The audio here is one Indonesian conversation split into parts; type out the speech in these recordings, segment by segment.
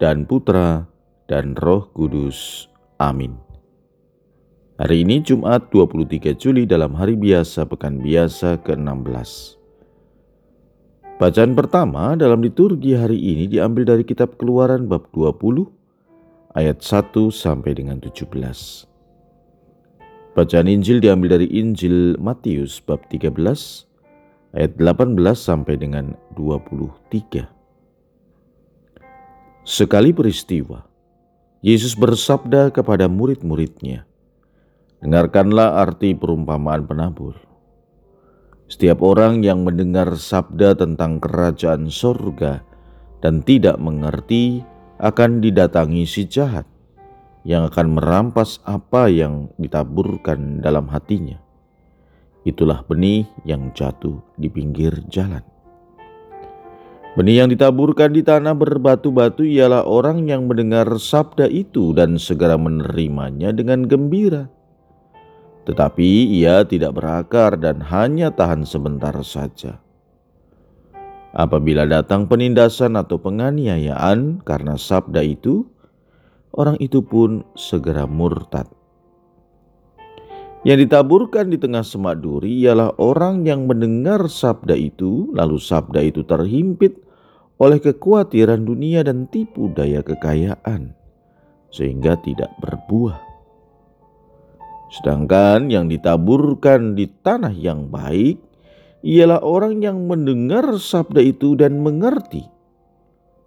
dan Putra dan Roh Kudus. Amin. Hari ini Jumat 23 Juli dalam hari biasa pekan biasa ke-16. Bacaan pertama dalam liturgi hari ini diambil dari kitab Keluaran bab 20 ayat 1 sampai dengan 17. Bacaan Injil diambil dari Injil Matius bab 13 ayat 18 sampai dengan 23. Sekali peristiwa, Yesus bersabda kepada murid-muridnya, Dengarkanlah arti perumpamaan penabur. Setiap orang yang mendengar sabda tentang kerajaan sorga dan tidak mengerti akan didatangi si jahat yang akan merampas apa yang ditaburkan dalam hatinya. Itulah benih yang jatuh di pinggir jalan. Benih yang ditaburkan di tanah berbatu-batu ialah orang yang mendengar sabda itu dan segera menerimanya dengan gembira. Tetapi ia tidak berakar dan hanya tahan sebentar saja. Apabila datang penindasan atau penganiayaan karena sabda itu, orang itu pun segera murtad. Yang ditaburkan di tengah semak duri ialah orang yang mendengar sabda itu, lalu sabda itu terhimpit oleh kekhawatiran dunia dan tipu daya kekayaan, sehingga tidak berbuah. Sedangkan yang ditaburkan di tanah yang baik ialah orang yang mendengar sabda itu dan mengerti,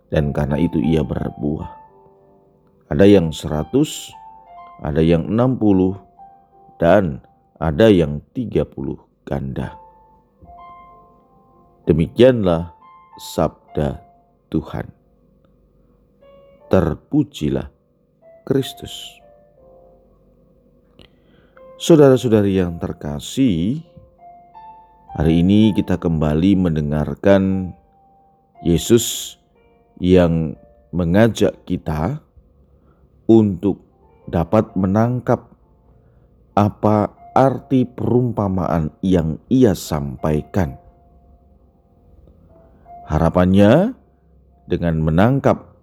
dan karena itu ia berbuah. Ada yang seratus, ada yang enam puluh, dan ada yang tiga puluh ganda. Demikianlah sabda Tuhan. Terpujilah Kristus. Saudara-saudari yang terkasih, hari ini kita kembali mendengarkan Yesus yang mengajak kita untuk dapat menangkap apa arti perumpamaan yang ia sampaikan. Harapannya, dengan menangkap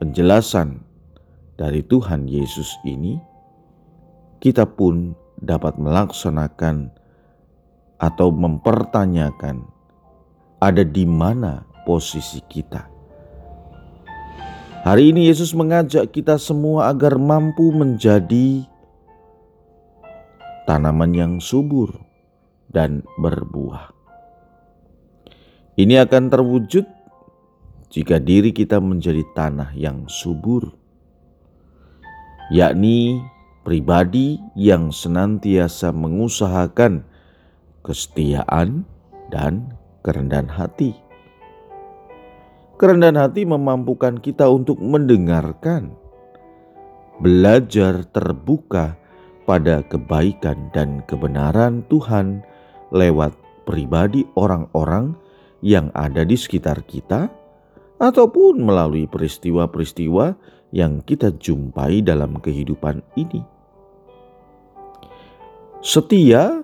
penjelasan dari Tuhan Yesus ini, kita pun dapat melaksanakan atau mempertanyakan ada di mana posisi kita. Hari ini Yesus mengajak kita semua agar mampu menjadi tanaman yang subur dan berbuah. Ini akan terwujud jika diri kita menjadi tanah yang subur, yakni pribadi yang senantiasa mengusahakan kesetiaan dan kerendahan hati. Kerendahan hati memampukan kita untuk mendengarkan, belajar terbuka pada kebaikan dan kebenaran Tuhan lewat pribadi orang-orang yang ada di sekitar kita, ataupun melalui peristiwa-peristiwa yang kita jumpai dalam kehidupan ini. Setia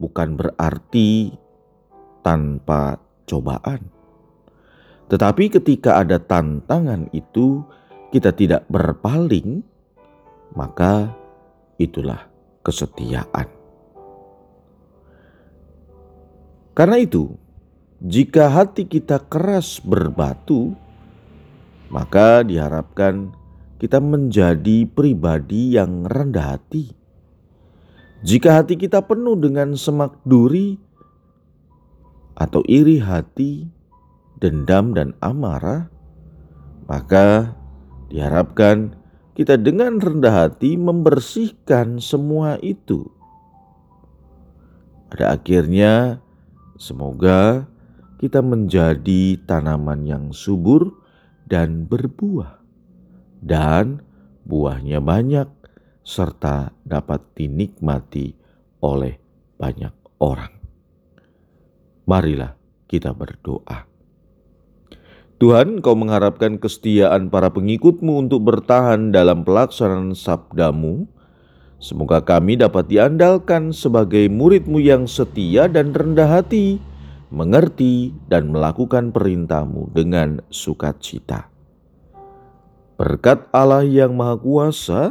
bukan berarti tanpa cobaan, tetapi ketika ada tantangan itu, kita tidak berpaling, maka itulah kesetiaan. Karena itu, jika hati kita keras berbatu, maka diharapkan kita menjadi pribadi yang rendah hati. Jika hati kita penuh dengan semak duri atau iri hati, dendam, dan amarah, maka diharapkan kita dengan rendah hati membersihkan semua itu. Pada akhirnya, semoga kita menjadi tanaman yang subur dan berbuah. dan buahnya banyak, serta dapat dinikmati oleh banyak orang. Marilah kita berdoa. Tuhan, kau mengharapkan kesetiaan para pengikutmu untuk bertahan dalam pelaksanaan sabdamu. Semoga kami dapat diandalkan sebagai muridmu yang setia dan rendah hati, mengerti dan melakukan perintahmu dengan sukacita. Berkat Allah yang Maha Kuasa,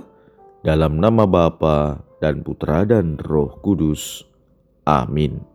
dalam nama Bapa dan Putra dan Roh Kudus. Amin.